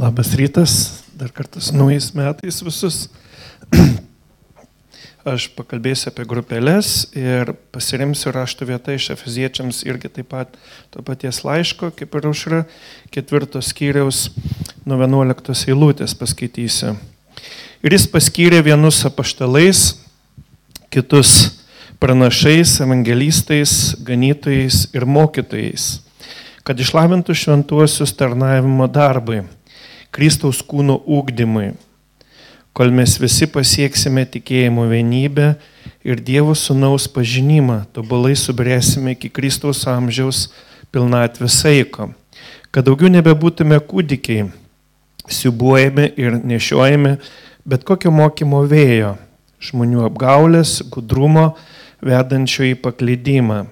Labas rytas, dar kartą su naujais metais visus. Aš pakalbėsiu apie grupelės ir pasiremsiu rašto vietą iš Efeziečiams irgi taip pat to paties laiško, kaip ir užra, ketvirtos skyriaus nuo 11 eilutės paskaitysiu. Ir jis paskyrė vienus apaštalais, kitus pranašais, evangelistais, ganytojais ir mokytojais, kad išlavintų šventuosius tarnavimo darbai Kristaus kūno ūkdymui, kol mes visi pasieksime tikėjimo vienybę ir Dievo sunaus pažinimą, tobulai subrėsime iki Kristaus amžiaus pilnatvės saiko, kad daugiau nebebūtume kūdikiai, siubuojami ir nešiojami bet kokio mokymo vėjo, žmonių apgaulės, gudrumo, vedančio į paklydimą.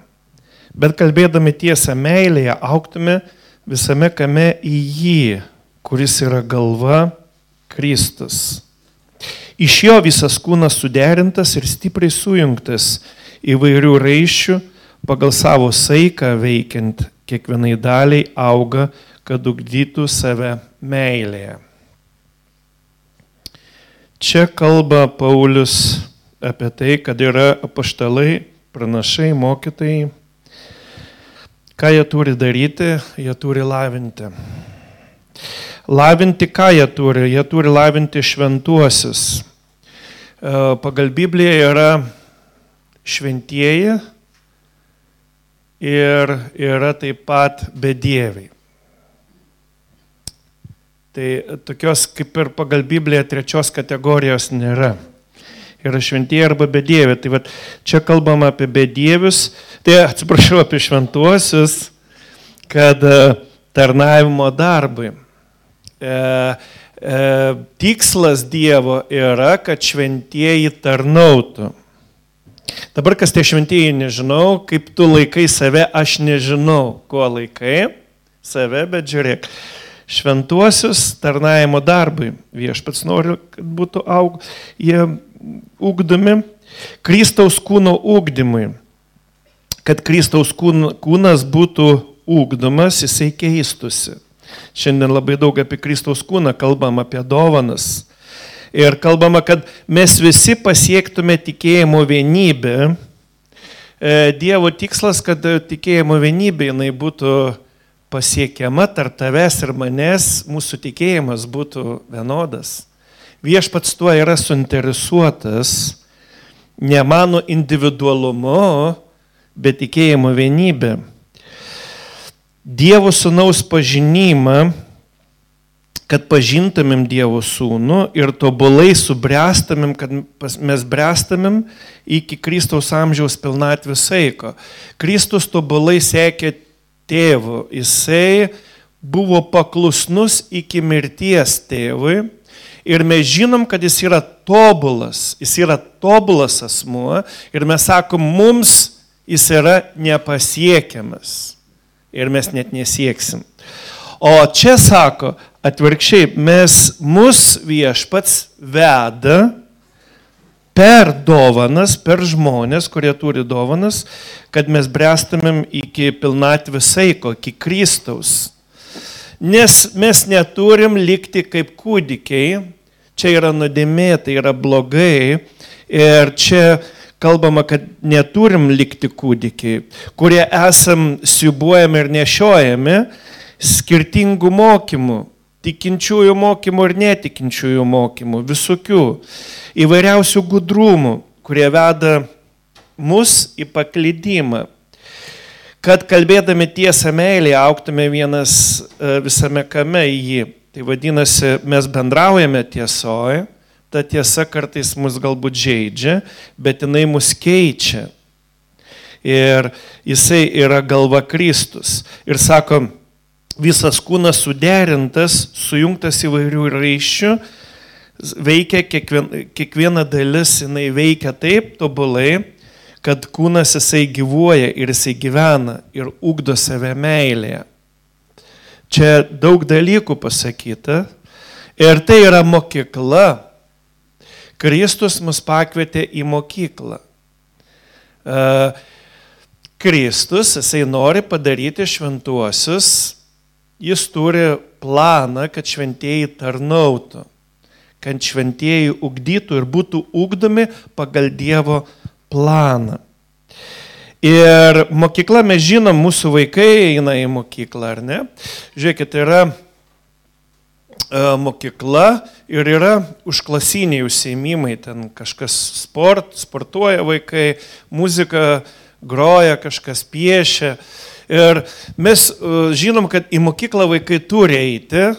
Bet kalbėdami tiesą meilėje, auktume visame kame į jį, kuris yra galva Kristus. Iš jo visas kūnas suderintas ir stipriai sujungtas įvairių raiščių, pagal savo saiką veikiant kiekvienai daliai auga, kad ugdytų save meilėje. Čia kalba Paulius apie tai, kad yra apaštalai, pranašai, mokytojai. Ką jie turi daryti? Jie turi lavinti. Lavinti ką jie turi? Jie turi lavinti šventuosius. E, pagal Bibliją yra šventieji ir yra taip pat bedieviai. Tai tokios kaip ir pagal Bibliją trečios kategorijos nėra. Yra šventieji arba bedieviai. Tai vat, čia kalbama apie bedievius, tai atsiprašau apie šventuosius, kad e, tarnavimo darbai tikslas Dievo yra, kad šventieji tarnautų. Dabar kas tie šventieji nežinau, kaip tu laikai save, aš nežinau, kuo laikai save, bet žiūrėk. Šventuosius tarnavimo darbui. Viešpats nori, kad būtų aug, jie ugdomi. Kristaus kūno ugdymui. Kad Kristaus kūnas būtų ugdomas, jisai keistusi. Šiandien labai daug apie Kristaus kūną kalbam, apie dovanas. Ir kalbama, kad mes visi pasiektume tikėjimo vienybę. E, Dievo tikslas, kad tikėjimo vienybė jinai būtų pasiekiama tarp tavęs ir manęs, mūsų tikėjimas būtų vienodas. Viešpats tuo yra suinteresuotas ne mano individualumu, bet tikėjimo vienybė. Dievo sunaus pažinimą, kad pažintumėm Dievo sūnų ir tobulai subręstamėm, kad mes bręstamėm iki Kristaus amžiaus pilnatvės saiko. Kristus tobulai sekė tėvu, jisai buvo paklusnus iki mirties tėvui ir mes žinom, kad jis yra tobulas, jis yra tobulas asmuo ir mes sakom, mums jis yra nepasiekiamas ir mes net nesieksim. O čia sako, atvirkščiai, mes mus viešpats veda per dovanas, per žmonės, kurie turi dovanas, kad mes brestumėm iki pilnatvės saiko, iki Kristaus. Nes mes neturim likti kaip kūdikiai, čia yra nuodėmė, tai yra blogai ir čia kalbama, kad neturim likti kūdikiai, kurie esam siubuojami ir nešiojami skirtingų mokymų, tikinčiųjų mokymų ir netikinčiųjų mokymų, visokių įvairiausių gudrumų, kurie veda mus į paklydimą. Kad kalbėdami tiesą meilį auktume vienas e, visame kame į jį. Tai vadinasi, mes bendraujame tiesoje ta tiesa kartais mus galbūt žaidžia, bet jinai mus keičia. Ir jisai yra galva Kristus. Ir sako, visas kūnas suderintas, sujungtas įvairių raiščių, veikia kiekviena, kiekviena dalis, jinai veikia taip tobulai, kad kūnas jisai gyvuoja ir jisai gyvena ir ugdo save meilėje. Čia daug dalykų pasakyta. Ir tai yra mokykla, Kristus mus pakvietė į mokyklą. E, Kristus, jisai nori padaryti šventuosius, jis turi planą, kad šventieji tarnautų, kad šventieji ugdytų ir būtų ugdomi pagal Dievo planą. Ir mokykla, mes žinom, mūsų vaikai eina į mokyklą, ar ne? Žiūrėkit, yra mokykla ir yra užklasiniai užsiemimai, ten kažkas sport, sportuoja vaikai, muzika groja, kažkas piešia. Ir mes e, žinom, kad į mokyklą vaikai turi eiti,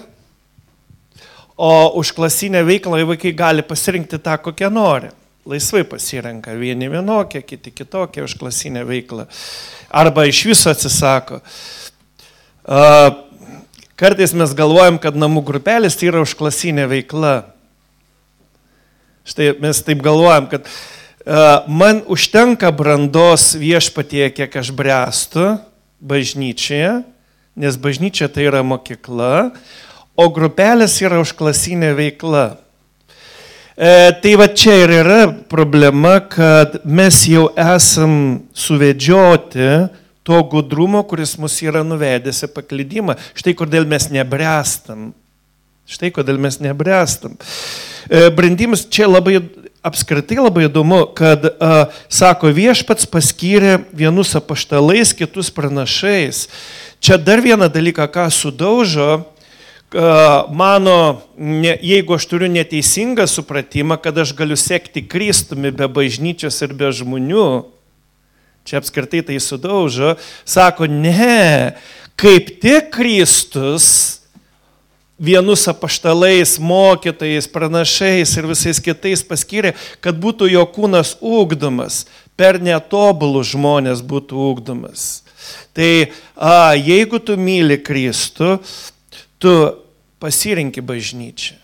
o už klasinę veiklą vaikai gali pasirinkti tą, kokią nori. Laisvai pasirenka vieni vienokie, kiti kitokie už klasinę veiklą. Arba iš viso atsisako. Uh, Kartais mes galvojam, kad namų grupelės tai yra užklasinė veikla. Štai mes taip galvojam, kad uh, man užtenka brandos viešpatie, kiek aš brestu bažnyčioje, nes bažnyčia tai yra mokykla, o grupelės yra užklasinė veikla. E, tai va čia ir yra problema, kad mes jau esam suvedžioti to gudrumo, kuris mus yra nuvedęs į paklydimą. Štai kodėl mes nebrestam. Štai kodėl mes nebrestam. E, Brandimas čia labai apskritai labai įdomu, kad, a, sako, viešpats paskyrė vienus apaštalais, kitus pranašais. Čia dar vieną dalyką, ką sudaužo, mano, ne, jeigu aš turiu neteisingą supratimą, kad aš galiu sekti Kristumi be bažnyčios ir be žmonių, čia apskritai tai sudaužo, sako, ne, kaip tik Kristus vienus apaštalais, mokytojais, pranašais ir visais kitais paskyrė, kad būtų jo kūnas ūkdomas, per netobulus žmonės būtų ūkdomas. Tai a, jeigu tu myli Kristų, tu pasirinki bažnyčią,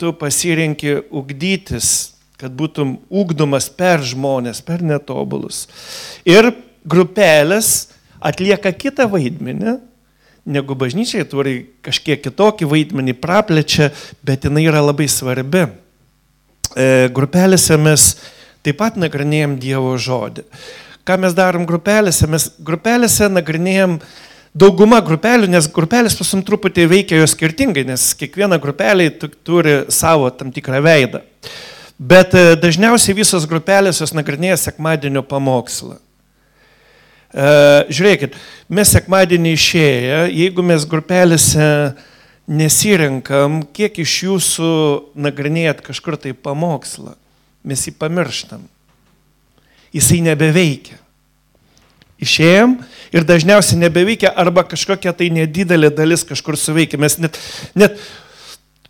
tu pasirinki ugdytis kad būtum ūkdomas per žmonės, per netobulus. Ir grupelės atlieka kitą vaidmenį, negu bažnyčiai turi kažkiek kitokį vaidmenį, praplečia, bet jinai yra labai svarbi. E, grupelėse mes taip pat nagrinėjom Dievo žodį. Ką mes darom grupelėse? Mes grupelėse nagrinėjom dauguma grupelių, nes grupelės pasim truputį veikia jos skirtingai, nes kiekviena grupelė turi savo tam tikrą veidą. Bet e, dažniausiai visos grupelės jos nagrinėja sekmadienio pamokslą. E, žiūrėkit, mes sekmadienį išėję, jeigu mes grupelėse nesirenkam, kiek iš jūsų nagrinėjat kažkur tai pamokslą, mes jį pamirštam. Jisai nebeveikia. Išėjom ir dažniausiai nebeveikia arba kažkokia tai nedidelė dalis kažkur suveikia. Mes net, net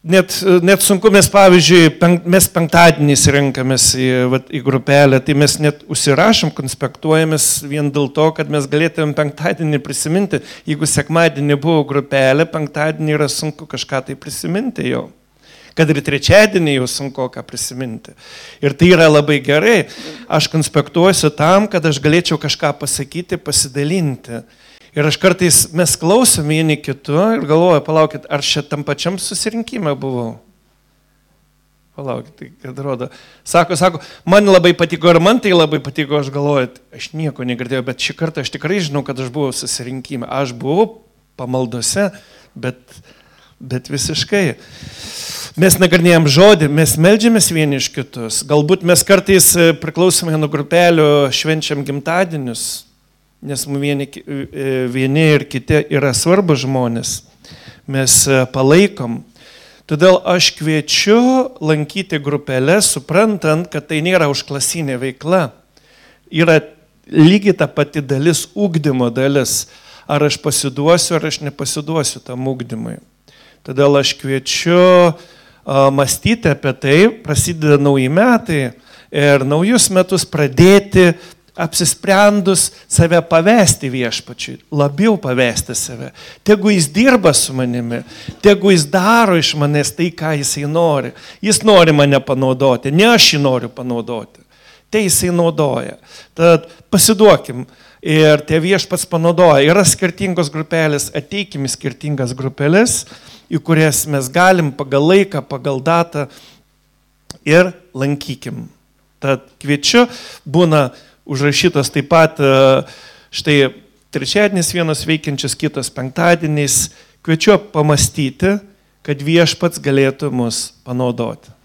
Net, net sunku, mes pavyzdžiui, penk, mes penktadienys renkamės į, vat, į grupelę, tai mes net užsirašom, konspektuojamės vien dėl to, kad mes galėtumėm penktadienį prisiminti. Jeigu sekmadienį buvo grupelė, penktadienį yra sunku kažką tai prisiminti jau. Kad ir trečiadienį jau sunku ką prisiminti. Ir tai yra labai gerai. Aš konspektuosiu tam, kad aš galėčiau kažką pasakyti, pasidalinti. Ir aš kartais mes klausom vieni kitų ir galvoju, palaukit, ar šitam pačiam susirinkime buvau. Palaukit, tai kad rodo. Sako, sako, man labai patiko ir man tai labai patiko, aš galvoju, aš nieko negirdėjau, bet šį kartą aš tikrai žinau, kad aš buvau susirinkime. Aš buvau pamaldose, bet, bet visiškai. Mes nagrinėjom žodį, mes melžiamės vieni iš kitus. Galbūt mes kartais e, priklausomai nuo grupelių švenčiam gimtadienius, nes vieni, e, vieni ir kiti yra svarbus žmonės, mes e, palaikom. Todėl aš kviečiu lankyti grupelę, suprantant, kad tai nėra užklasinė veikla. Yra lygiai ta pati dalis, ūkdymo dalis. Ar aš pasiduosiu, ar aš nepasiduosiu tam ūkdymui. Todėl aš kviečiu mąstyti apie tai, prasideda nauji metai ir naujus metus pradėti apsisprendus save pavesti viešpačiui, labiau pavesti save. Tegu jis dirba su manimi, tegu jis daro iš manęs tai, ką jisai nori. Jis nori mane panaudoti, ne aš jį noriu panaudoti. Tai jisai naudoja. Tad pasiduokim. Ir tie viešpats panaudoja. Yra skirtingos grupelės, ateikim į skirtingas grupelės, į kurias mes galim pagal laiką, pagal datą ir lankykim. Tad kviečiu, būna užrašytas taip pat e, štai trečiadienis vienas veikiančias, kitas penktadienis, kviečiu pamastyti, kad viešpats galėtų mus panaudoti.